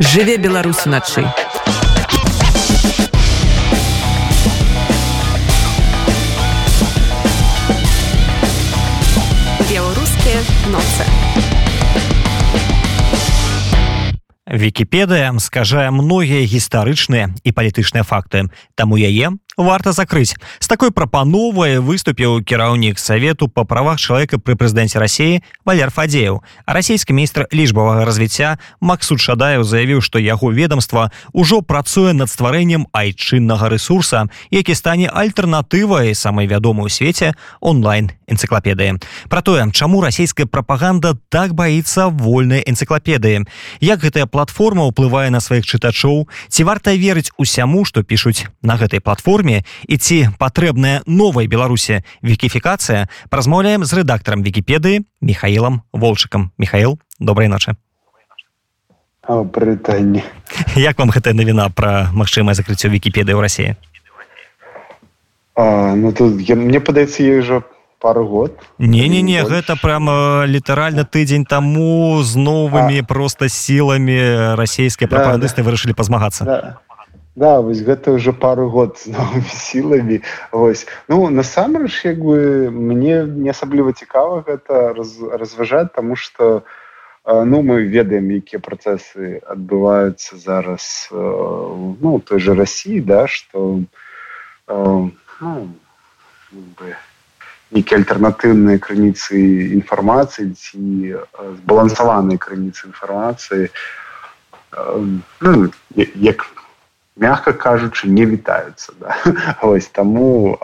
жыве беларусь уначы беларускія ноцы Вкіпедыя скажае многія гістарычныя і палітычныя факты. Таму яе варта закрыць з такой прапановай выступіў кіраўнік савету па правах чалавека пры прэзідэнце рассіі валер фадзеў а расійскі міністр лічбавага развіцця максут шадаев заявіў што яго ведомства ўжо працуе над стварэннем айчыннага ресурса які стане альтэрнатывай самай вядомай у свеце онлайн энцыклапедыі про тое чаму расійская прапаганда так баіцца вольнай энцыклапедыі як гэтая платформа ўплывае на сваіх чытачоў? Ці варта верыць усяму што пішуць на гэтай платформе форме і ці патрэбная новая беларусі вікіфікацыя празмаўляем з рэдактарам вкіпедыі михаилом волчыкам михаил добрай ночы прытанне як вам гэтая навіна пра магчымае закрыццё вкіпедыі ў рассіі ну тут я, мне падаецца ей ўжо пару год. Не не не гэта прямо літаральна тыдзень таму з новымі а. просто сіламі расійскія прапагандысты да, да. вырашылі пазмагацца. Да. Да, вось гэта ўжо пару год з новымі сіламі. Ось ну насамрэч як бы мне не асабліва цікава гэта раз, разважаць тому что ну мы ведаем якія працэсы адбываюцца зараз ну той же Росіі да что ну, нейкія альтэрнатыўныя крыніцы інфармацыі ці збалансаваныя крыніцы інфармацыі. Ну, як мягко кажучы не вітаюцца да? ось таму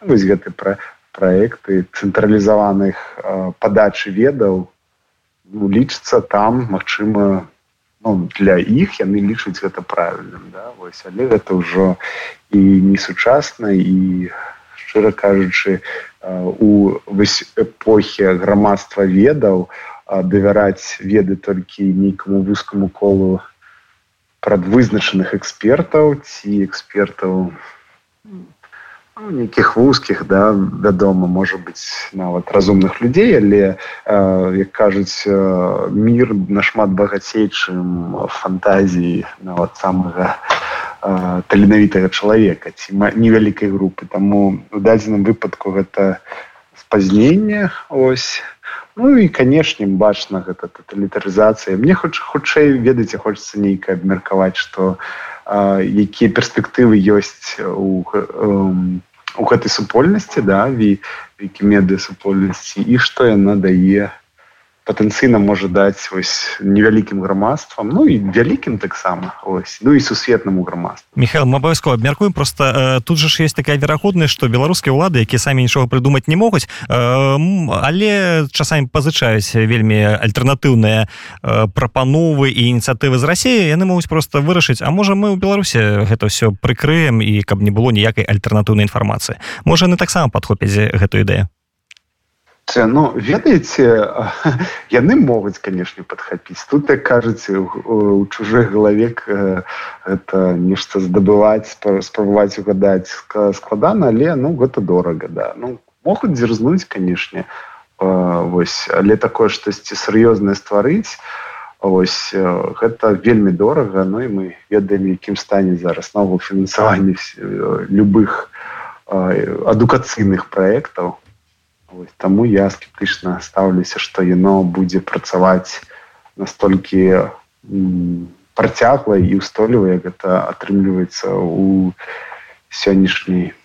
вось гэты пра проекты цэнтралізаваных падачы ведаў ну, лічыцца там Мачыма ну, для іх яны лічаць гэта правільным да? ось але гэта ўжо і несучасна і шчыра кажучы у эпохі грамадства ведаў давяраць веды толькі нейкаму вузкаму колу прадвызначаных экспертаў ці экспертаў ну, нейкіх вузкіх да вядома можа быць нават разумных людзей але э, як кажуць э, мір нашмат багацей чым фантазіі нават самага э, таленавітага чалавека ці невялікай групы. Таму у дадзеным выпадку гэта спазнення ось. Ну і канешне бачна гэта тоталітарызацыя мне хоч хутчэй ведаеце хочется нейкае абмеркаваць што якія перспектывы ёсць у, у гэтай супольнасці да вікімедыі супольнасці і што яна дае патэнцыйна можа даць вось невялікім грамадствам ну і вялікім таксама ось ну і сусветнаму грамадству Михаил мы абавязкова абмяркуем просто э, тут же ж есть такая верагоднасць што беларускія ўлады якія самі нічога прыдумаць не могуць э, але часамі пазычаюць вельмі альтэрнатыўныя э, прапановы і ініцыятывы з рассіі яны могуць просто вырашыць А можа мы ў беларусе гэта все прыкрыем і каб не было ніякай альтэрнатыўнай інфармацыі можа яны таксама падхопяць гэтую ідэю ну ведаеце яны могуць канешне падхапіць. Тут як кажаце у чужой галавек это нешта здабываць спрабаваць угадаць складана але ну гэта дорага да. Ну могуць дзерзнуць канешне вось але такое штосьці сур'ёзнае стварыць ось гэта вельмі дорага ну і мы ведаем якім стане зараз нового фінансавання любых адукацыйных праектаў Вось, таму я скептычна стаўлюся, што яно будзе працаваць настолькі працяглай і ўстойлівай, як гэта атрымліваецца ў сённяшняй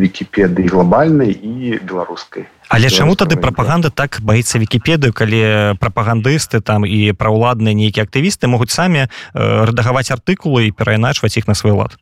вікіпедыі глобальнай і беларускай. Але чаму тады прапаганда так баіцца вікіпедыю, калі прапагандысты там і праўладныя нейкія актывісты могуць самі рэдагаваць артыкулы і перайначваць іх на свой лад.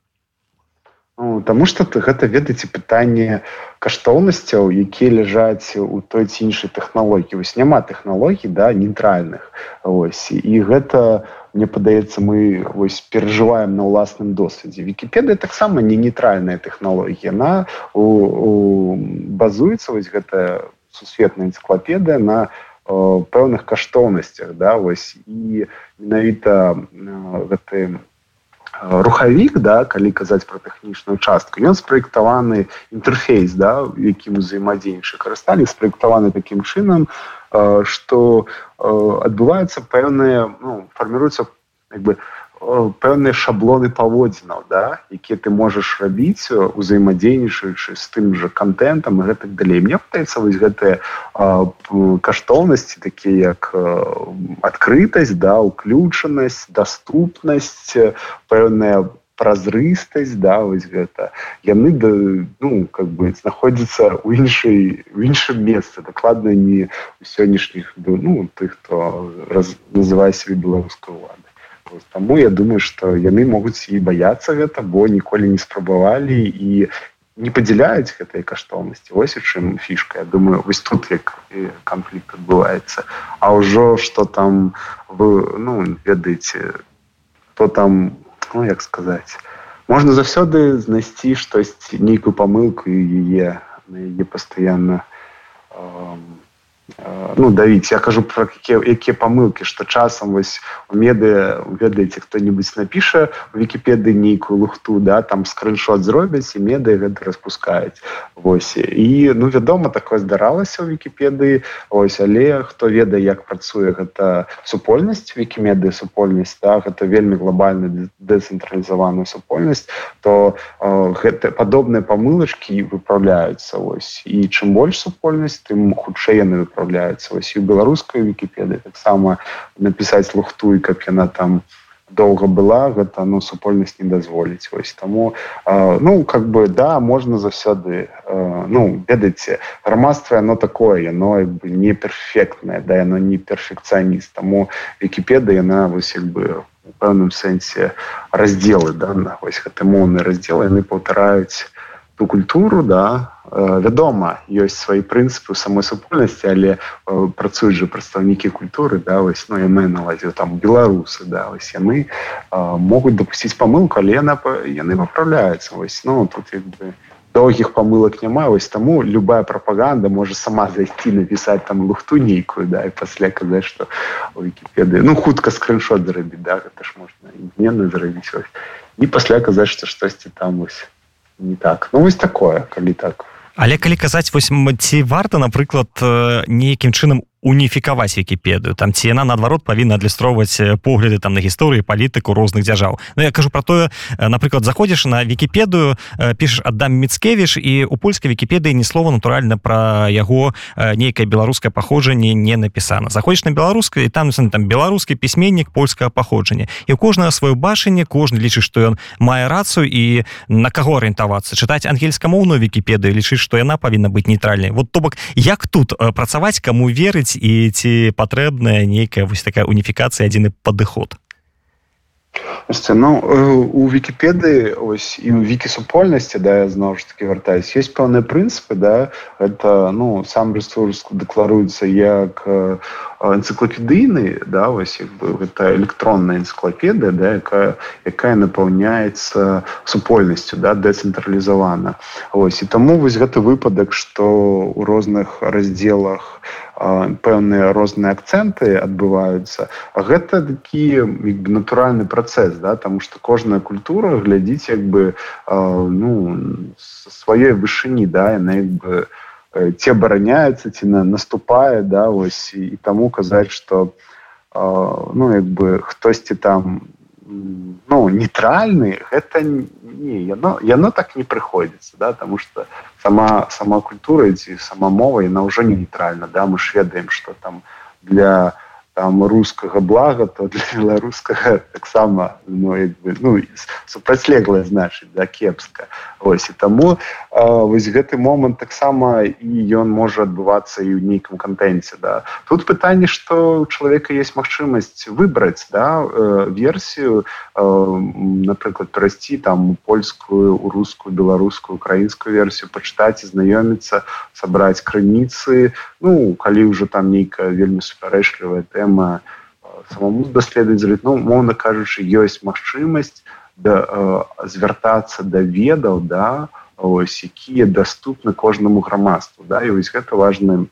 Ну, Таму што гэта ведаеце пытанне каштоўнасцяў, якія ляжаць у той ці іншай тэхналогіі. Вось няма тэхналогій да нейтральных. І гэта мне падаецца, мы вось, перажываем на ўласным досведзе. Вкіпедыя таксама не нейтральная тэхналогія. Яна у, у, базуецца вось гэтая сусветная энцыклапедыя на о, пэўных каштоўнасцях. Да? і менавіта гэты рухавік да калі казаць про тэхнічную частку ён спраектаваны інтэрфейс да якім узаемадзейнічы карысталі спраектаваны такім чынам что адбываюцца пэўныя ну, фарміруюцца як бы пэўныя шаблоны паводзінаў да якія ты можаш рабіць узаемадзейнічаючы з тым жа контентам гэтак далей. Мне пытаецца вось гэтыя каштоўнасці такія як адкрытасць да уключанасць даступнасць пэўная празрыстасць да вось гэта. Яны да ну как бы знаходзяцца ў іншай в іншым месцы дакладна не у сённяшніх ну тых хто раз называе себе беларускую уладу Таму я думаю, што яны могуць і баяцца гэта, бо ніколі не спрабавалі і не падзяляюць гэтай каштоўнасці. Вось у чым фішка. Я думаю, вось тут як канфлікт адбываецца. А ўжо што там вы ну, ведаеце, то там ну, як сказаць, можна заўсёды знайсці штосьці нейкую памылку і яе на яе пастаянна. Эм, ну давіць я кажу про якія якія памылки что часам вось у меды ведаеце кто-нибудь напіша у вкіпеды нейкую лухту да там скриншот зробяць і меды гэта распускаюць вось. І ну вядома такое здаралася ў вкіпеды ось але хто ведае як працуе гэта супольнасць вкімеды супольнасць да, гэта вельмі глобальна дэцэнтралізаваную супольнасць то э, гэта падобныя памылачки выправляюцца ось і чым больш супольнасць тым хутчэй яны выправляюць выпраўляецца вось у беларускай вкіпедыі таксама напісаць лухту і каб яна там доўга была гэта ну супольнасць не дазволіць вось таму э, ну как бы да можна заўсёды э, ну ведаеце грамадства оно такое яно бы не перфектнае да яно не перфекцыяніст таму вкіпеда яна вось як бы у пэўным сэнсе раздзелы да на вось гэты моўны раздзел яны паўтараюць ту культуру да вядома ёсць свае прынцыпы самой супольнасці але працуюць жа прадстаўнікі культуры да вось ну яны наладзі там беларусы да вось яны могуць дапусціць памылку але яна яны выправляюцца вось ну тут як бы доўгіх памылак няма вось таму любая прапаганда можа сама зайсці напісаць там лухту нейкую да і пасля казаць што вкіпеды ну хутка скриншот зрабіць да гэта ж можна імгненна зрабіць і пасля казаць што штосьці там вось не так. Ну вось такое калі так Але калі казаць вось ці варта напрыклад нейкім чынам уніфікаваць вкіпедыю там ці яна наадварот павінна адлюстроўваць погляды там на гісторыі палітыку розных дзяржаў. Ну я кажу про тое напрыклад заходзіш на вкіпедыю пішаш аддам міцкевіш і у польскай вкіпедыі ні слова натуральна пра яго нейкае беларускае паходжанне не напісана. Заходзіш на беларускай там там беларускі пісьменнік польскага паходжання і у кожнага сваё бачанне кожны лічыць што ён мае рацыю і на каго арыентавацца. Чытаць ангельскамоўную вкіпедыю лічыць што яна павінна быць нейтральнай. Вот то бок як тут працаваць каму верыць ёсць і ці патрэбная нейкая вось такая уніфікацыя адзіны падыход ну у вкіпедыі ось і у вікі супольнасці да зноў ж таки вяртаюсь есть пэўныя прынцыпы да. Это ну сам ресурс дэкларуецца як энцыклапедыйны да вось як бы гэта электронная энцыклапедыя да якая якая напаўняецца супольнасцю да дэцэнтралізавана ось. І таму вось гэты выпадак што у розных раздзелах пэўныя розныя акцэнты адбываюцца. Гэта такі натуральны працэс да там что кожная культура глядзіць як бы ну сваёй вышыні да яна як бы ці абараняецца ці на наступае да вось і, і таму казаць что ну як бы хтосьці там ну нейтральны гэта не яно яно так не прыходзіцца да тому что сама сама культура ці сама мова яна ўжо не нейтральна да. Мы ж ведаем что там для там рускага блага то для беларускага таксама ну, бы, ну супрацьлеглая значыць да кепска. Ось і таму вось гэты момант таксама і ён можа адбывацца і ў нейкім кантэнце да. Тут пытанне што у чалавека есть магчымасць выбраць да версію напрыклад перайсці там польскую у рускую беларускую украінскую версію пачытаць і знаёміцца сабраць крыніцы. Ну калі ўжо там нейкая вельмі супярэчлівая тэма тэма самому даследаваць ну моўна кажучы ёсць магчымасць да звяртацца да ведаў да ось якія даступны кожнаму грамадству да. І вось гэта важны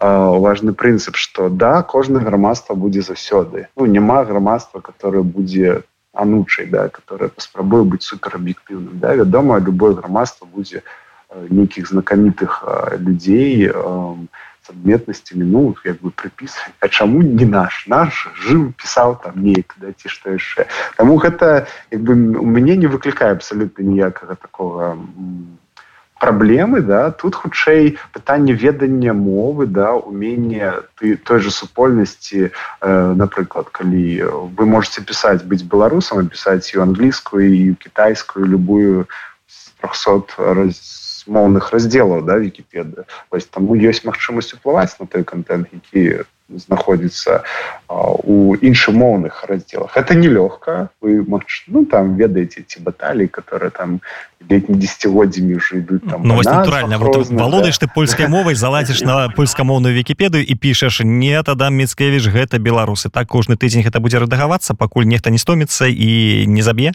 важны прынцып что да кожнае грамадства будзе заўсёды. Ну няма грамадства которое будзе анучай да которое паспрабуе быць супераб'ектыўным да. Вядома любое грамадства будзе нейкіх знакамітых людзей адметнасцямі ну як бы прыпісаць А чаму не наш? Наш жыў пісаў там неяк да ці што яшчэ Таму гэта як бы у мяне не выклікае абсалютна ніякага такого праблемы да. Тут хутчэй пытанне ведання мовы да умение ты той же супольнасці э, напрыклад калі вы можете пісаць быць беларусам пісаць і англійскую і кітайскую любую 300 размоўных раздзелаў да вкіпеды вось таму ёсць магчымасць уплываць на той контент які знаходзіцца у іншымоўных раздзелах это нелёгка вы магч... ну там ведаеце ці баталій которые там летні десятгоддзямі уже ідуць там ну, натуральна валодаеш ты польскай мовай заладзіш на польскамоўную вкіпедыю і пішаш не тада міцкевіч гэта беларусы так кожны тыдзень гэта будзе рэдагавацца пакуль нехта не стоміцца і не заб'е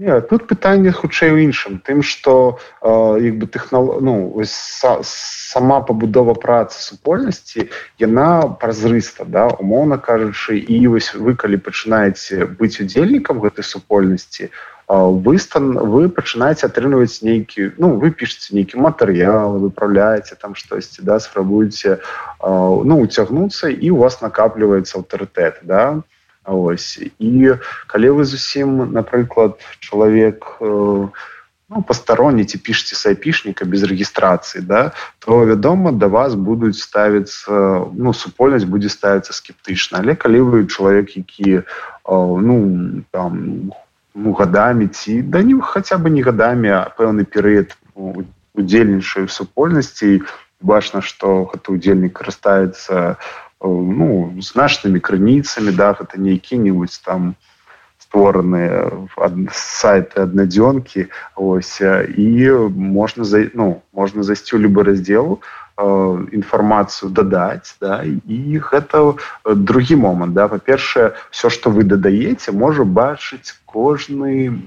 Не, тут пытанне хутчэй у іншым. Тым што як бы тэхнал ну са, сама пабудова працы супольнасці яна празрыста да умоўна кажучы. І вось вы калі пачынаеце быць удзельнікам гэтай супольнасці вы стан вы пачынаеце атрымліваць нейкі ну вы пішце нейкі матэрыял выправляеце там штосьці да спрабуеце ну уцягнуцца і у вас накапліваецца аўтарытэт да. то ось. І калі вы зусім напрыклад чалавек э, ну, пастаронні ці пішце сайпішніка без рэгістрацыі да то вядома да вас будуць ставіцца ну супольнасць будзе ставіцца скептычна. Але калі вы чалавек які э, ну там ну, гадамі ці да не хаця бы не гадамі а пэўны перыяд удзельнічаю супольнасці бачна што гэты удзельнік карыстаецца ну значнымі крыніцамі да гэта не які-нибудь там створаныя сайты аднадзёнкі ось і можна за ну можна зайсці ў любы раздзел інфармацыю дадаць да і гэта другі момант да. Па-першае все что вы дадаеце можа бачыць кожны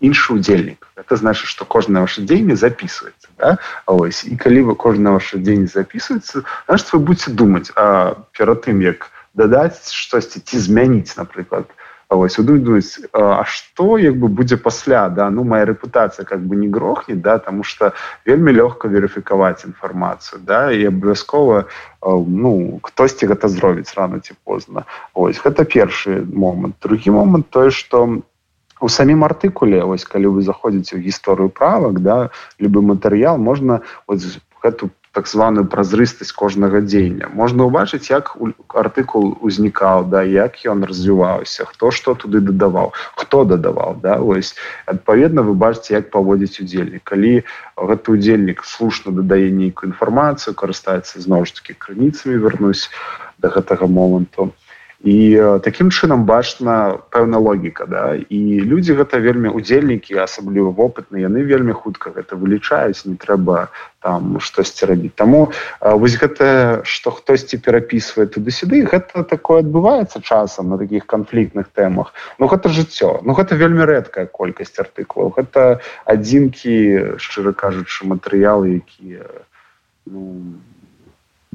іншы удзельнік это значит что кожнае ваше дзеянне записывается да? ось. І калі вы кожна ваше дзень записывается значит вы будете думаць а перад тым як дадаць штосьці ці змяніць напрыклад вось думаць А что як бы будзе пасля да? Ну моя рэпутацыя как бы не грохне да тому что вельмі лёгка верыфікаваць інфармацыю да і абавязкова ну хтосьці гэта зробіць рано ці позна ось гэта першы момант другі момант тое что у самім артыкуле ось калі вы заходзіце ў гісторыю правак да любы матэрыял можна гэту так званую празрыстасць кожнага дзеяння. Можна ўбачыць як артыкул узнікаў да як ён развіваўся хто што туды дадаваў хто дадаваў да. Ось адпаведна вы бачыце як паводзіць удзельнік. Калі гэты удзельнік слушна дадае нейкую інфармацыю карыстаецца зноў ж таки крыніцамі вярнусь до гэтага моманту. то і таким чынам бачна пэўна логіка да? І людзі гэта вельмі удзельнікі асабліва вопытны яны вельмі хутка гэта вылічаюць не трэба там штосьці рабіць. Таму вось гэта што хтосьці перапісвае туды-сюды гэта такое адбываецца часам на таких канфліктных тэмах. Ну гэта жыццё. Ну гэта вельмі рэдкая колькасць артыкулаў. Гэта адзінкі шчыра кажучы матэрыялы якія ну,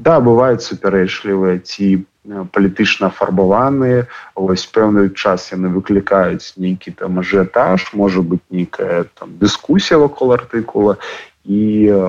да бываюць супярэчлівыя ці по палітычна афарбаваныя ось пэўны час яны выклікаюць нейкі там ажыятаж можа быть нейкая там дыскусія вакол артыкула і э,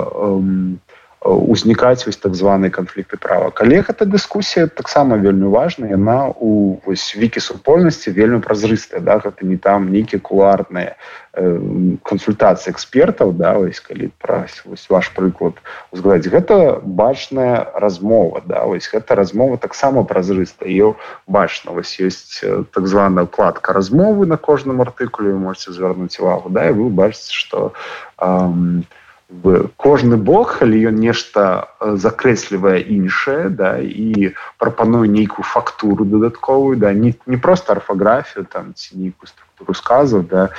узнікаць вось так званыя канфлікты права. Калі гэта дыскусія таксама вельмі важна яна у вікі супольнасці вельмі празрыстая да гэта не там нейкія кулуарныя э, кансультацыі экспертаў да вось калі пра вось ваш прыклад узгадаць. Гэта бачная размова да вось гэта размова таксама празрыста ее бачна вось ёсць так званая укладка размовы на кожным артыкуле вы можете звярнуць увагу да і вы бачыце что э, кожны бог калі ён нешта закрэслівае іншае да і прапануе нейкую фактуру дадатковую да не, не просто арфаграфію там ці нейкую структуру сказаў да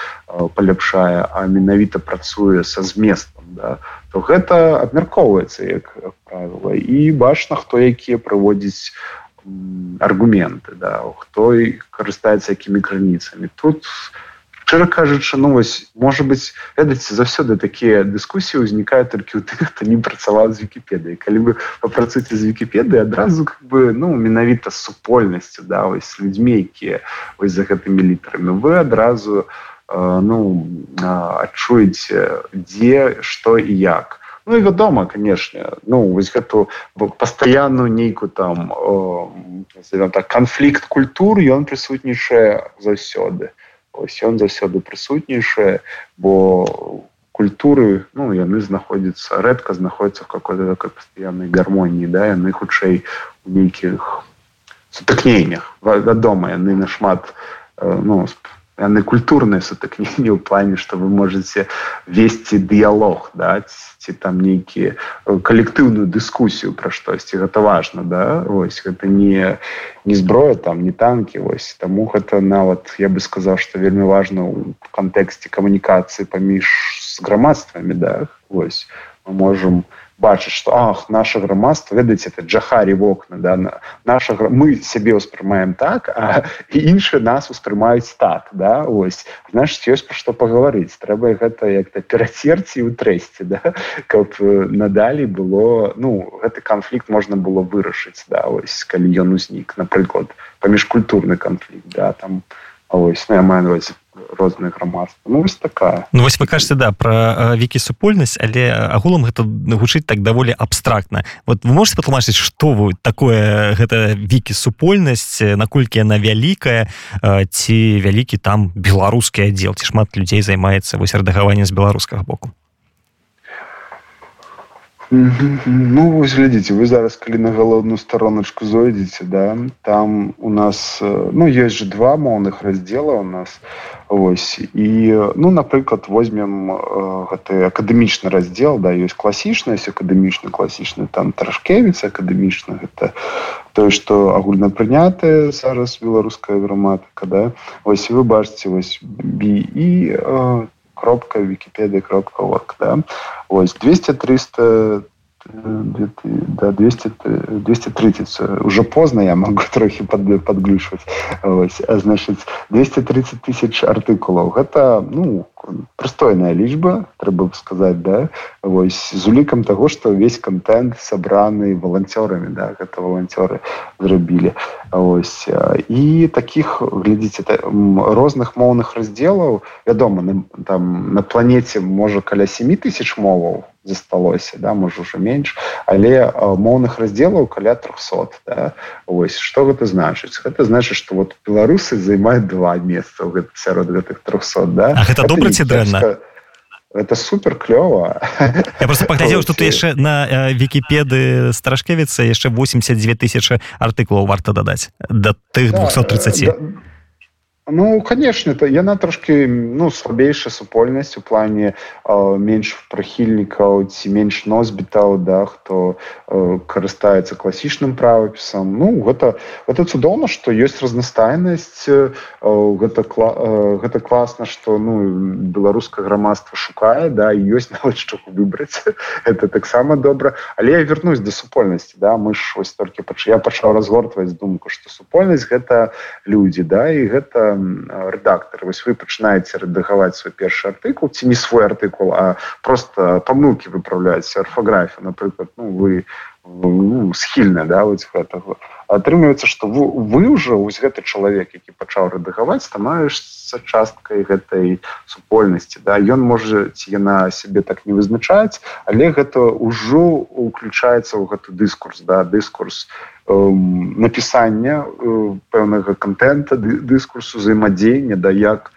паляпшае а менавіта працуе са зместом да то гэта абмяркоўваецца як правіла і бачна хто якія прыводзіць аргументы да хто і карыстаецца якімі крыніцамі тут у шчыра кажучы ну вось можа быть ведаце заўсёды такія дыскусіі ўзнікаюць толькі ў тых хто не працаваў з вкіпедыі калі вы папрацуеце з вкіпедыі адразу как бы ну менавіта з супольнасцю да вось людзьмі якія вось за гэтымі літарамі вы адразу э, ну адчуеце дзе што і як. Ну і вядома канешне ну вось гэту пастаянную нейкую там э, так канфлікт культур ён прысутнічае заўсёды ось ён заўсёды прысутнейшае бо культуры ну яны знаходзяцца рэдка знаходзяцца в какой-то такой пастаяннай гармоніі да яны хутчэй у нейкіх сутыкненнях. Вядома яны нашмат э, ну яны культурныя сутыкненні ў плане што вы можете весці дыялог да ці там нейкія э, калектыўную дыскусію пра штосьці гэта важна да ось гэта не не зброя там не танки ось. Таму гэта нават я бы сказаў што вельмі важна ў кантэксце камунікацыі паміж з грамадствамі да ось. Мы можемм у бачыць что ах наше грамадство ведаеце это джахарі вокна да наша мы сябе ўспрымаем так а іншыя нас успрымаюць так да ось. Значит ёсць пра што пагаварыць трэба гэта як-то перацерці у трэсці да каб надалей было ну гэты канфлікт можна было вырашыць да ось калі ён узнік. Напрыклад паміжкультурны канфлікт да там ось ну, я маю розных грамадства ну вось такая. Ну вось вы кажете да про вікі супольнасць але агулам гэта гучыць так даволі абстрактна. Вот вы можете патлумачыць что вы такое гэта вікі супольнасць наколькі яна вялікая ці вялікі там беларускі аддзел ці шмат людзей займаецца вось рэдагаванне з беларускага боку Ну вось глядзіце вы зараз калі на галоўную староначку зойдзеце да там у нас ну ёсць же два моўных раздзела у нас ось і ну напрыклад возьмем гэты акадэмічны раздзел да ёсць класічнасць акадэмічны класічны там трашкевіц акадэмічна гэта тое што агульна прынятая зараз беларуская граматыка да. Ось вы бачыце вось бі і кропка википедия кропка орг да. Ось 200 300 до 200 230 уже поздно я могу трохи под подглушивать значит 230 тысяч артыкулов это ну прыстойная лічба трэба сказаць да? Вось з улікам того что весь контент сабраны волонцёрамі да гэта волонцёры зрабілі. Ось і таких глядзіце розных моўных раздзелаў вядома там на планете можа каля 7 тысяч моваў засталося да можа уже менш але моўных раздзелаў каля 300 да? ось что гэта значыць? Гэта значыць что вот беларусы займаюць два месца сярод гэтых 300 да? А гэта добра ці дрэнна. Это супер клёва я просто паглядзеў что ты яшчэ на вкіпеды страшкевіца яшчэ 82 тысячи артыкулаў варта дадаць да тых 230 да, Ну конечно это яна трошки ну слабейшая супольнасць у плане э, менш прыхільнікаў ці менш носьбітаў да хто э, карыстаецца класічным правапісам ну гэта это цудоўна что ёсць разнастайнасць э, гэта кла, э, гэта класна что ну беларускае грамадства шукае да ёсць нават што выбраць это таксама добра але я вернусь до супольнасці да мы ж вось толькі пач я пачаў разгортваць думку что супольнасць гэта людзі да і гэта рэдактор вось вы пачынаеце рэдагаваць свой першы артыкул ці не свой артыкул а просто памылки выправляеце арфаграфію напрыклад ну вы ну, схільна да гэтага. Атрымліваецца што вы, вы ўжо вось гэты чалавек які пачаў рэдагаваць становішся часткай гэтай супольнасці да. Ён можа ці яна сябе так не вызначаць але гэта ўжо уключаецца ў гэты дыскурс да дыскурс напісання пэўнага контента дыскурсу взаемадзеяння да як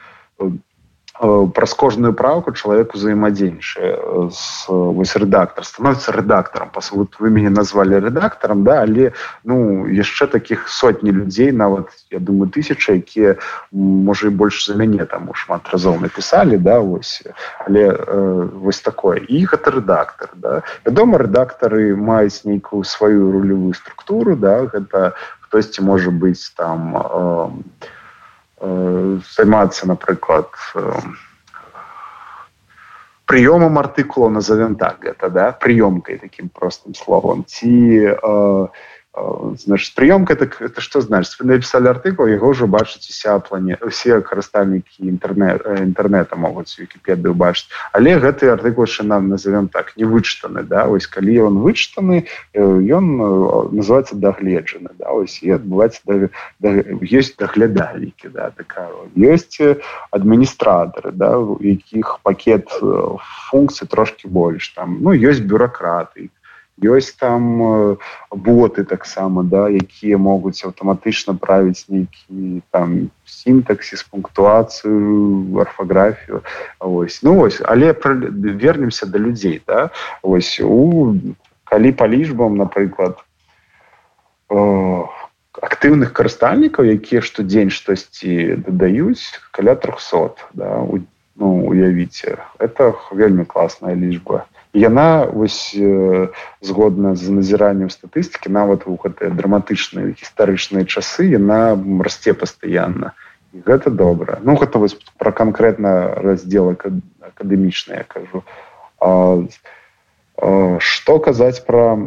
праз кожную праўку чалавек узаемадзейнічае вось рэдактор становіцца рэдактарам па вот вы мяне назвалі рэдактарам да але ну яшчэ таких сотні людзей нават я думаю тысяча якія можа і больш за мяне там шмат разоў напісалі да вось. Але э, вось такое. І гэта рэдактор да. Вядома рэдактары маюць нейкую сваю рулевую структуру да гэта хтосьці можа быць там э, займацца напрыклад прыёмам артыкула назовем так гэта да? Прыёмкай таким простым словом. Ці значит прыёмка это это что значит вы написали артыкул его уже бачыць уся плане усе карыстальнікі інтэрнет інтэрнета могуць вкіпедыю бачыць але гэты артыкул яшчэ нам назовем так не вычытаны да ось калі он вычытаны ён называется дагледжаны да ось і адбываецца да, да, есть даглядальнікі да такая ёсць адміністратары да у якіх пакет функцый трошки больш там ну ёсць бюрократы ёсць там э, боты таксама да якія могуць аўтаматычна правіць нейкі там сінтаксіс пунктуацыю арфаграфію. Ось ну ось але вернемся до людзей да. Ось у калі по лічбам напрыклад актыўных карыстальнікаў якія штодзень штосьці дадаюць каля 300 да у, ну уявіце. Это вельмі класная лічба. і яна вось згодна з назіраннем статыстыкі нават у гэтыя драматычныя гістарычныя часы яна расце пастаянна. І гэта добра. Ну гэта вось пра канкрэтна раздзел акадэмічна я кажу. А, а, што казаць пра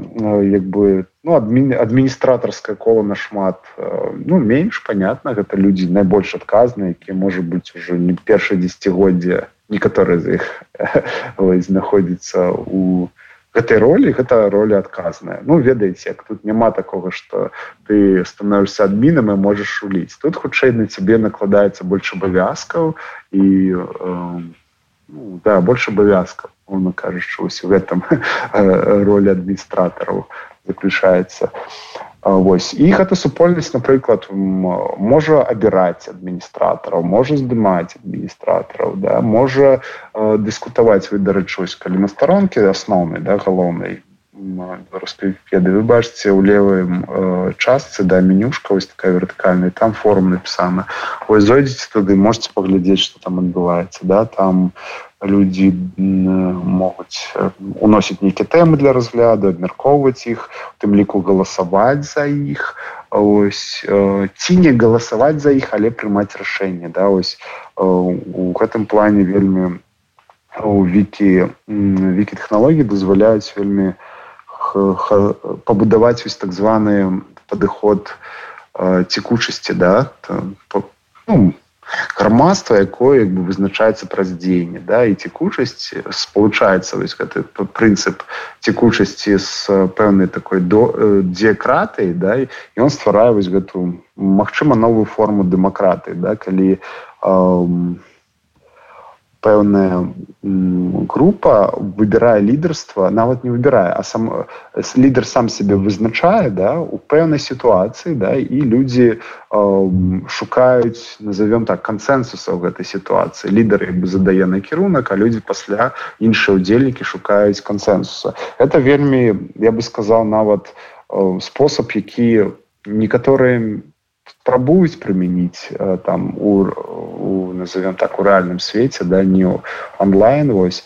як бы ну адмін адміністратарская кола нашмат ну менш понятно гэта людзі найбольш адказныя якія можа быць ужо не першае дзегоддзя некаторыя з іх знаходзіцца у гэтай ролі гэта роля адказная. Ну ведаеце як тут няма такого что ты становішся адмінам і можаш уліць тут хутчэй на цябе накладаецца больш абавязкаў і э, ну, да больш абавязкаў он кажучы вось у гэтым ролі адміністратараў заключаецца Вось. І гэта супольнасць напрыклад можа абіраць адміністратараў можа здымаць адміністратараў да можа э, дыскутаваць вы дарэчусь калі на старонкі асноўнай да галоўнай беларускайпеды вы бачыце ў левым э, частцы да менюшка вось такая вертыкальная там форум напісана. Ось зойдзеце туды можете паглядзець что там адбываецца да там людзі могуць уносіць нейкія тэмы для разгляду абмяркоўваць іх тым ліку галасаваць за іх ось ці не галасаваць за іх але прымаць рашэнне да ось у гэтым плане вельмі у вікі вікі тэхналогіі дазваляюць вельмі пабудаваць вось так званы падыход цікучасці да ну, грамадства якое як бы вызначаецца праз дзеянне да і цікучасць спалучаецца вось гэты прынцып цікучасці з пэўнай такой до дзекратай да і ён стварае вось гэту магчыма новую форму дэмакраты да калі э, пэўная група выбірае лідарства нават не выбірае а сам лідар сам себе вызначае да у пэўнай сітуацыі да і людзі э, шукаюць назовём так кансенсуса ў гэтай сітуацыі лідары бы задае накірунак а людзі пасля іншыя удзельнікі шукаюць кансенсуса это вельмі я бы сказал нават э, спосаб які некаторыя спрабуюць прымяніць э, там у, у назовем так у рэальным свеце да не онлайн вось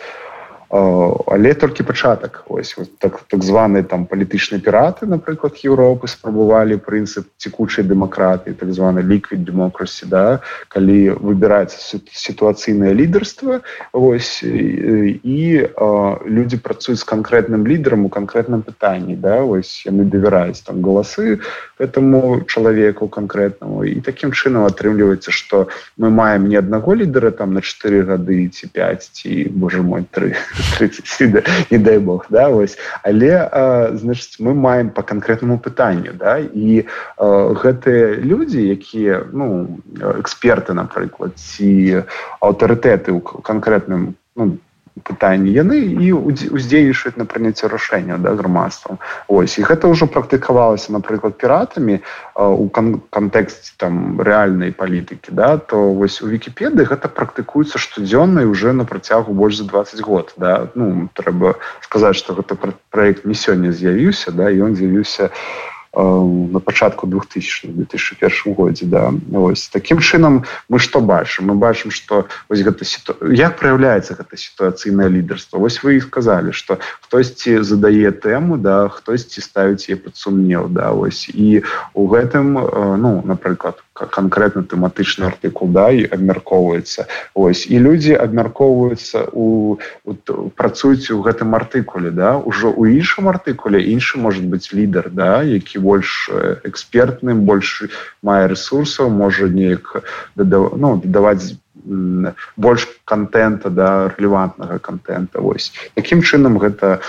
але толькі пачатак. Ось так так званыя там палітычныя піраты напрыклад Еўропы спрабавалі прынцып цікучай дэмакратыі так званы ліквід демократсі да калі выбіраецца сітуацыйнае лідарства ось і, а, людзі працуюць з канкрэтным лідарам у канкрэтным пытанні да ось яны давяраюць там галасы этому чалавеку канкрэтнаму. І такім чынам атрымліваецца што мы маем не аднаго лідара там на чатыры гады ці 5 ці боже мой тры. 30 не дай бог да вось але значит мы маем по конкретнаму пытанню да і гэтыя людзі якія ну эксперты напрыклад ці аўтарытэты ў канкрэтным ну, пытанні яны і уздзейнічаюць на прыняцце рашэння да грамадствам. Ось і гэта ўжо практыкавалася напрыклад піратамі у кан кантэксце там рэальнай палітыкі да то вось у вкіпеды гэта практыкуецца штодзённа уже на працягу больш за 20 год да. Ну трэба сказаць что гэта проект не сёння з'явіўся да ён з'явіўся у на пачатку 2000 2001 годзе да. Ось. Таким чынам мы что бачым? Мы бачым что вось гэта сіту... як проявляется гэта сітуацыйнае лідарство вось вы і сказали что хтосьці задае тэму да хтосьці ставіць е пад сумнеў да ось. І у гэтым ну напрыклад канкрэтна тэматычны артыкул да і абмяркоўваецца ось. І людзі абмяркоўваюцца у працуюць у гэтым артыкуле да. Ўжо у іншым артыкуле іншы может быть лідар да які больш экспертным больш мае ресурсаў можа неяк ну, даваць больш контента да релевантнага контента ось. Якім чынам гэта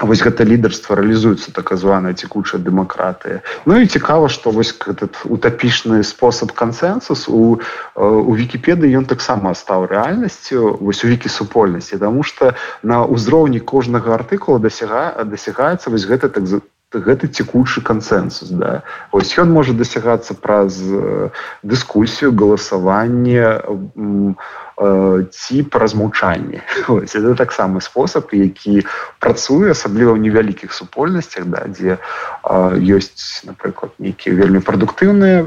вось гэта лідарства реалізуецца так званая цекучая дэмакратыя Ну і цікава што вось этот утапічны спосаб кансенсус у у вкіпедыі ён таксама стаў рэальнасцю вось у вікі супольнасці тому что на ўзроўні кожнага артыкула дасяга дасягаецца вось гэта так гэты цекучы кансенсус да. Ось ён можа дасягацца праз дыскусію галасаванне ці праз маўчанне. Это таксама спосаб які працуе асабліва ў невялікіх супольнасцях да дзе ёсць напрыклад нейкія вельмі прадуктыўныя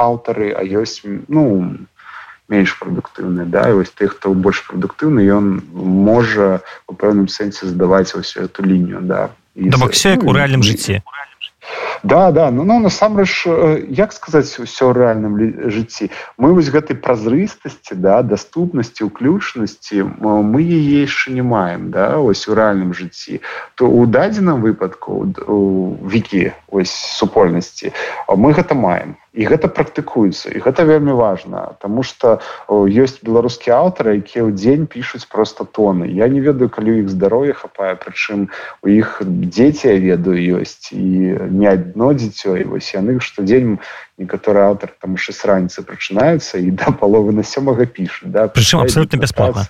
аўтары а ёсць ну менш прадуктыўныя да. Вось тых хто больш прадуктыўны ён можа у пэўным сэнсе здаваць вось эту лінію да все як у рэальным жыцці да да ну ну насамрэч як сказаць усё рэальным жыцці мы вось гэтай празрыстасці да даступнасці уключнасці мы яе яшчэ не маем да ось у рэальным жыцці то у дадзеным выпадку вікі ось супольнасці мы гэта маем і гэта практыкуецца і гэта вельмі важна Таму что ёсць беларускія аўтары якія ў дзень пішуць просто тоны. Я не ведаю калі іх здароўе хапае прычым у іх дзеці я ведаю ёсць і не адно дзіцё і вось яны штодзень некаторы аўтар там шы з раніцы прачынаюцца і да паловы на сёмага пішуць да. Прычым абсолютно бясплатна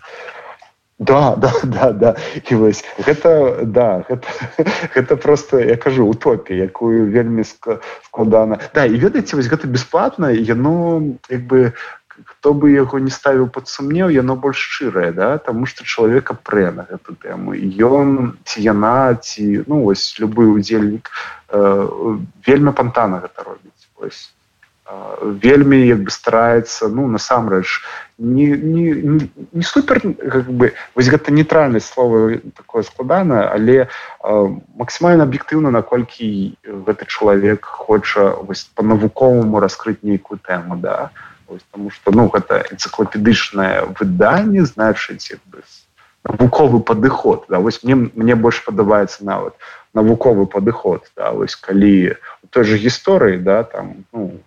да да да да. І вось гэта да гэта, гэта просто я кажу утопія якую вельмі складана. Да і ведаеце вось гэта бясплатна яно як бы хто бы яго не ставіў пад сумнеў яно больш шчырае да? Таму что чалавека прэ на гэту тэму. Ён ці яна ці ну вось любы удзельнік э, вельмі пантана гэта робіць. Ось вельмі як бы стараецца ну насамрэч не, не, не, супер как бы вось гэта нейтральнасць слова такое складана але э, максімальна аб'ектыўна наколькі гэты чалавек хоча вось по-навуковаму раскрыць нейкую тэму да? Вось, тому что ну гэта энцыклопедычнае выданне значыць навуковы падыход да? Вось мне мне больш падабаецца нават навуковы падыход да? Вось калі той же гісторыі да там ну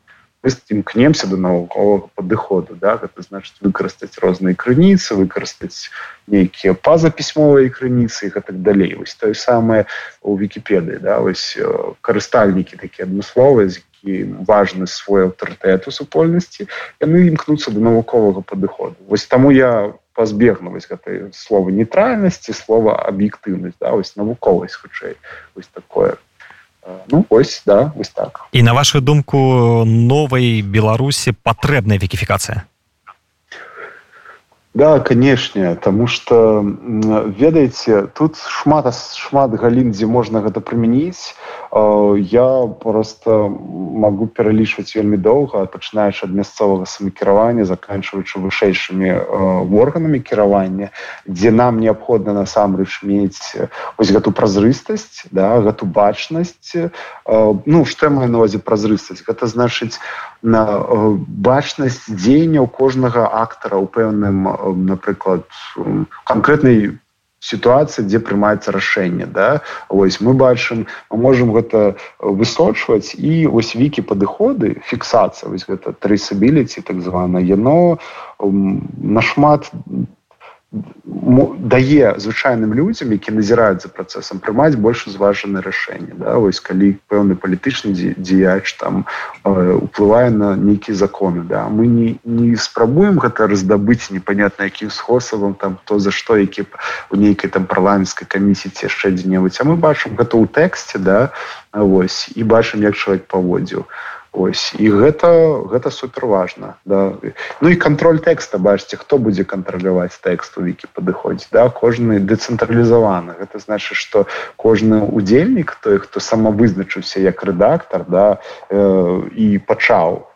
імкнемся до навуковага падыходу да гэта значыць выкарыстаць розныя крыніцы выкарыстаць нейкія пазапісьмовыя крыніцы і так далей вось тое самае у вкіпедыі да вось карыстальнікі такія адмысловыя з які важны свой аўтарытэт у супольнасці яны імкнуцца до навуковага падыходу вось таму я пазбегнуваць гэтай слова нейтральнасці слова аб'ектыўнасць да вось навуковасць хутчэй вось такое ну ось да вось так. І на вашу думку новай беларусі патрэбная векіфікацыя да канешне тому что ведаеце тут шмат шмат галін дзе можна гэта прымяніць. Я просто могу пералічваць вельмі доўга пачынаеш ад мясцовага самакіравання заканчиваючы вышэйшымі органамі кіравання дзе нам неабходна насамрэч мець ось гэту празрыстасць да гэту бачнасць. Ну што маю навазе празрыстасць? Гэта значыць на бачнасць дзеянняў кожнага актара у пэўным напрыклад канкрэтнай сітуацыя дзе прымаецца рашэнне да? Ось мы бачым мы можемм гэта высочваць і ось вікі падыходы фіксацыя вось гэта трысабіліці так звана яно нашмат дае звычайным людзям які назіраюць за працэсам прымаць больш зважаны рашэнне да? Вось калі пэўны палітычны дзеяч там э, уплывае на нейкія законы да? Мы не не спрабуем гэта раздабыць непонятна якім спосабам там то за што які у нейкай там парламенцкай камісіі ці яшчэ дзе-небудзь. А мы бачым гэта ў тэксце да? Вось і бачым як чалавек паводзіў ось. І гэта гэта супер важна да. Ну і контроль тэкста бачце хто будзе кантраляваць тэкст у вікі падыходзіць да? Кожны дэцэнтралізаваны. Гэта значыць что кожны удзельнік той хто самавызначыўся як рэдактор да э, і пачаў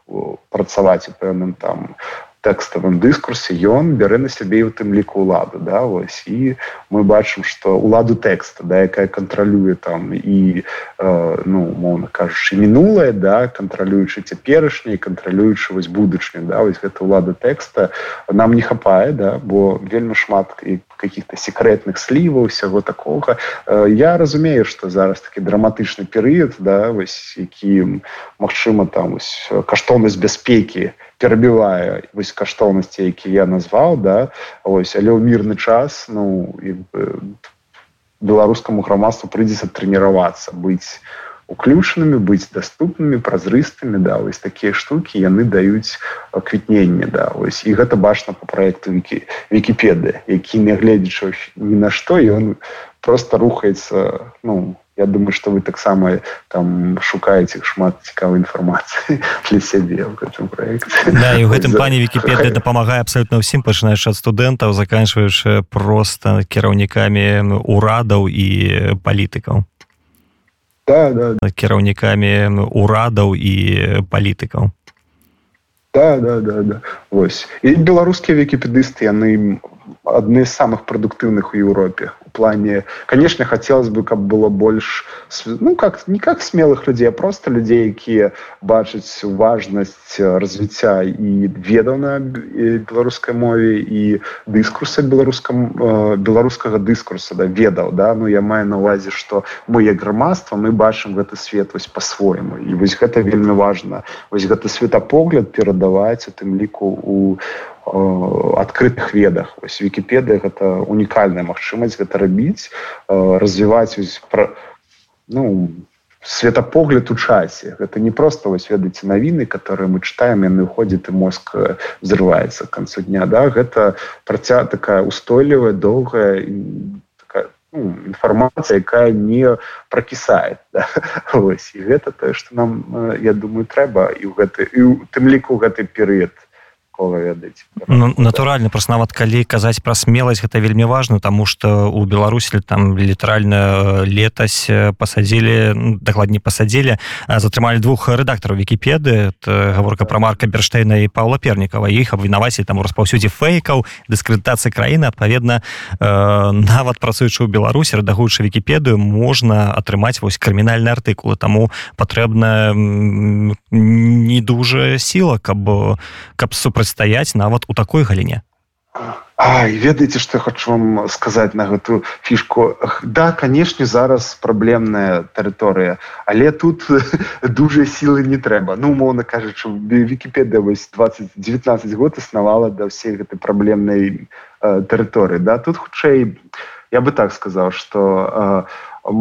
працаваць у пэўным там тэкставым дыскурсе ён бярэ на сябе у тым ліку ўладу да вось і мы бачым что уладу тэкста да якая кантралюе там і э, ну моўна кажучы мінулае да кантралюючы цяперашняй кантралюючы вось будучню да вось гэта ўлада тэкста нам не хапае да бо вельмі шмат і каких-то секретных сліваў усяго такога. Э, я разумею что зараз такі драматычны перыяд да вось які Мачыма там ось, каштоўнасць бяспекі перабівае вось каштоўнасці які я назваў да ось але ў мірны час ну беларускаму грамадству прыйдзецца трэніравацца быць уключанымі быць даступнымі празрыстымі да вось такія штукі яны даюць квітненне да ось. І гэта бачна по проекту вікі вікіпеды які нягледзячы ні на што ён просто рухаецца ну я думаю что вы таксама там шукаеце шмат цікавай інфармацыі для сябе в гэтым проекте да, і у гэтым плане вікіпедыя дапамагае абсолютно ўсім пачынаеш ад студэнтаў заканчиваеш просто кіраўнікамі урадаў і палітыкаў. Да, да, да. кіраўнікамі урадаў і палітыкаў. Да, да, да, да. ось і беларускія вікіпедысты яны адны з самых прадуктыўных у Еўропе плане. Конечно хотелось бы каб было больш ну как не как смелых людзей а просто людзей якія бачаць важнасць развіцця і ведаў на беларускай мове і дыскурса беларускам беларускага дыскурса да ведаў да. Ну я маю на увазе что мы як грамадства мы бачым гэты свет вось по-свойму і вось гэта вельмі важна. Вось гэты светапогляд перадаваць у тым ліку у адкрытых ведах. Вось вікіпедыя гэта унікальная магчымасць гэта рабіць развіваць пра ну светапогляд у часе гэта не просто вось ведаеце навіны которые мы читаем яны уходзіць і мозг взрываецца к канцу дня да. Гэта праця такая устойлівая доўгая ну, інфармацыя якая не пракісае да? і гэта тое што нам я думаю трэба і ў гэты і у тым ліку гэты перыяд ведаць ну, натуральна просто нават калі казаць пра смеласць гэта вельмі важно тому что у беларусі там літаральна летась пасадзілі ну, дакладней пасадзілі затрымалі двух рэдактараў вікіпеды гаворка пра марка берштейна і павла пернікава іх абвінаваці там у распаўсюдзе фэйкаў дыскрэдытацыі краіны адпаведна нават працуючы ў беларусі рэдагуючы вікіпедыю можна атрымаць вось крымінальныя артыкулы таму патрэбна не дужа сіла каб каб супраць стаяць нават у такой галіне. А ведаеце што хочу вам сказаць на гэту фішку? Да канешне зараз праблемная тэрыторыя але тут дужай сілы не трэба. Ну умоўна кажучы вікіпедыя вось 2019 год існавала да ўсей гэтай праблемнай э, тэрыторыі да? Тут хутчэй я бы так сказаў что э,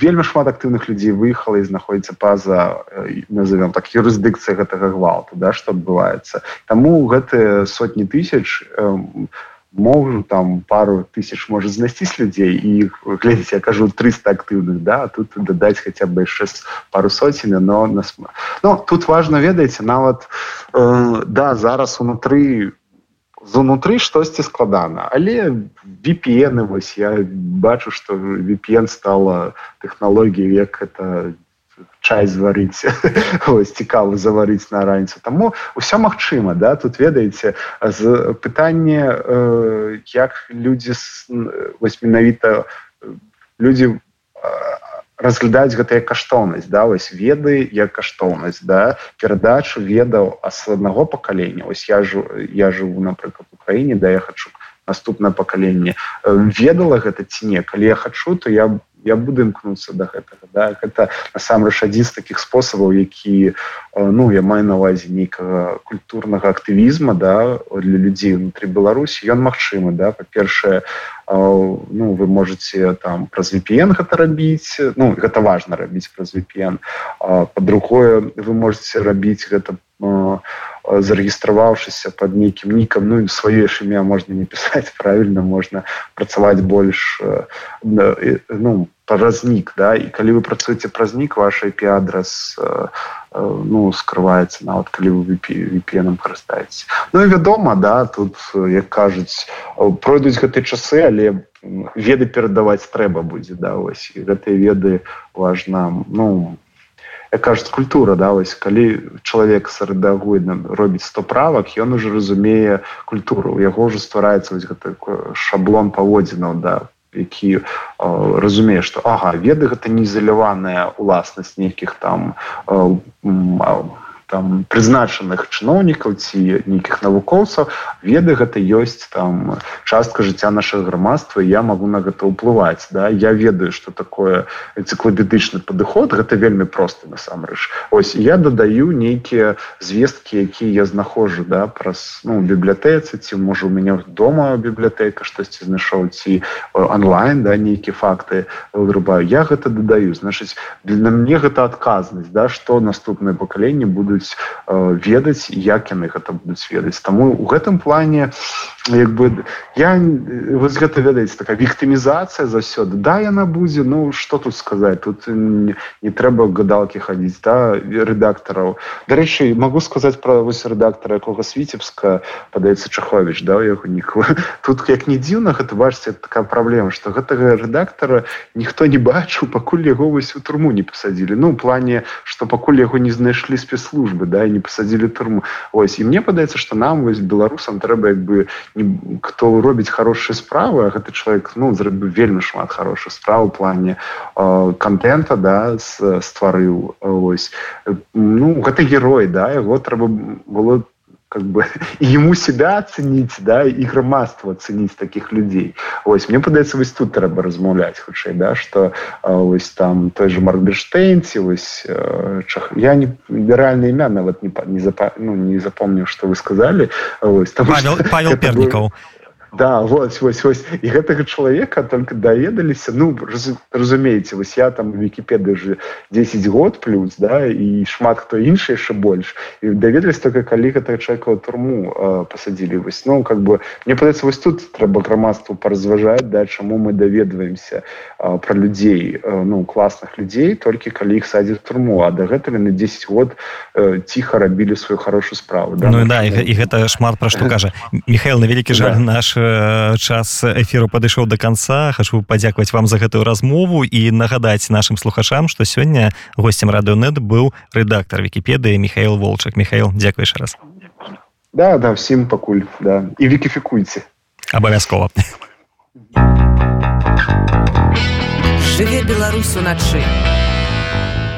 вельмі шмат актыўных людзей выехала і знаходіцца па-за назовём так юрысдыкцыя гэтага гвалту да што адбываецца. Таму гэтыя сотні тысяч могу там пару тысяч можа знасціць людзей і глядзеце я кажу 300 актыўных да тут дадаць хаця бы яшчэ пару соценя но нас ну тут важно ведаеце нават э, да зараз унутры знутры штосьці складана. Але VPN вось я бачу что VPN стала тэхналогія як это чай зварыць. Цікава заварыць на раніцу. Таму ўсё магчыма да? Тут ведаеце з пытанне э, як людзі вось менавіта людзі разглядаюць гэтая каштоўнасць да вось веды як каштоўнасць да перадачу ведаў ас аднаго пакалення. Ось я жу я жыву напрыклад краіне да я хочу наступнае пакаленне. Ведала гэта ці не? Калі я хачу то я я буду імкнуцца до гэтага да. Гэта насамрэч адзін з таких спосабаў які ну я маю на увазе нейкага культурнага актывізма да для людзей внутри беларусі. Ён магчымы да. Па-першае ну вы можете там праз VPN гэта рабіць ну гэта важно рабіць праз VPN по-другое вы можете рабіць гэта по зарэгістраваўшыся под нейкім нікам ну сваё ж імя можна не пісаць правильно? Можна працаваць больш ну празнік да? І калі вы працуеце празнік ваш IP адрес ну скрываецца нават калі вы VPN карыстаеце Ну і вядома да тут як кажуць пройдуць гэтыя часы але веды перадаваць трэба будзе да вось гэтыя веды важна ну кажуць культура да вось калі чалавек сарадагойна робіць 100 правак ён уже разумее культуру. У яго ўжо ствараецца вось гэты шаблон паводзінаў да які э, разумее што ага веды гэта не ізаляваная уласнасць нейкіх там э, там прызначаных чыноўнікаў ці нейкіх навукоўцаў веды гэта ёсць там частка жыцця нашага грамадства я могу на гэта ўплываць да. Я ведаю что такое энцыклапедычны падыход гэта вельмі просты насамрэч. Ось я дадаю нейкія звесткі якія я знаходжу да праз ну бібліятэцы ці можа у мяне дома бібліятэка штосьці знайшоў ці онлайн да нейкія факты вырубаю. Я гэта дадаю. Значыць для мне гэта адказнасць да что наступныя пакаленні будуць будуць э, ведаць як яны гэта будуць ведаць. Таму у гэтым плане як бы я вось гэта ведаеце такая віктымізацыя заўсёды да яна будзе ну что тут сказаць тут не, не трэба гадалкі хадзіць да рэдактараў. Дарэчы могу сказаць пра вось рэдактара якога свіцебска падаецца чахович да яго ніку тут як не дзіўна гэта бачце такая праблема что гэтага рэдактара ніхто не бачыў пакуль яго вось у турму не пасадзілі. Ну плане что пакуль яго не знайшлі спецслужбы да і не пасадзілі турму ось і мне падаецца что нам вось беларусам трэба як бы не, хто робіць хорошие справы гэты чалавек ну зрабіў вельмі шмат хорошых справ у плане э, контента да стварыў ось. Ну гэта герой да яго трэба было как бы ему себя оценить да и громадство оценить таких людей. Ось мне падаецца вось тут трэба размаўляць хутчэй да что ось там той же маркберштейнці вось чах... я не ліберальное імя нават не не запа... ну, не запомню что вы сказали ось, Павел, Павел пернікаў был... Да вось вось вось і гэтага чалавека только даведаліся ну разумееце вось я там вкіпеды уже 10 год плюс да і шмат хто іншы яшчэ больш і даведались только калі гэтага чалавека турму э, пасадзілі вось ну как бы мне падаецца вось тут трэба грамадству паразважаць да чаму мы даведваемся э, про людзей э, ну класных людзей толькі калі іх садзіць турму. А да гэтага на 10 год э, ціха рабілі сваю хорошую справу да? ну да і, і гэта шмат пра што кажа Михаил на вялікі жаль да. наш час эфіру падышоў до конца хочу падзякаваць вам за гэтую размову і нагадаць нашим слухачам что сёння гостцем радыонет быў рэдактор вкіпедыі михаил волчак. Михаил дзякуеш раз. Да да всім пакуль да. І вікіфікуйце. Абавязкова. Жыве беларусу начы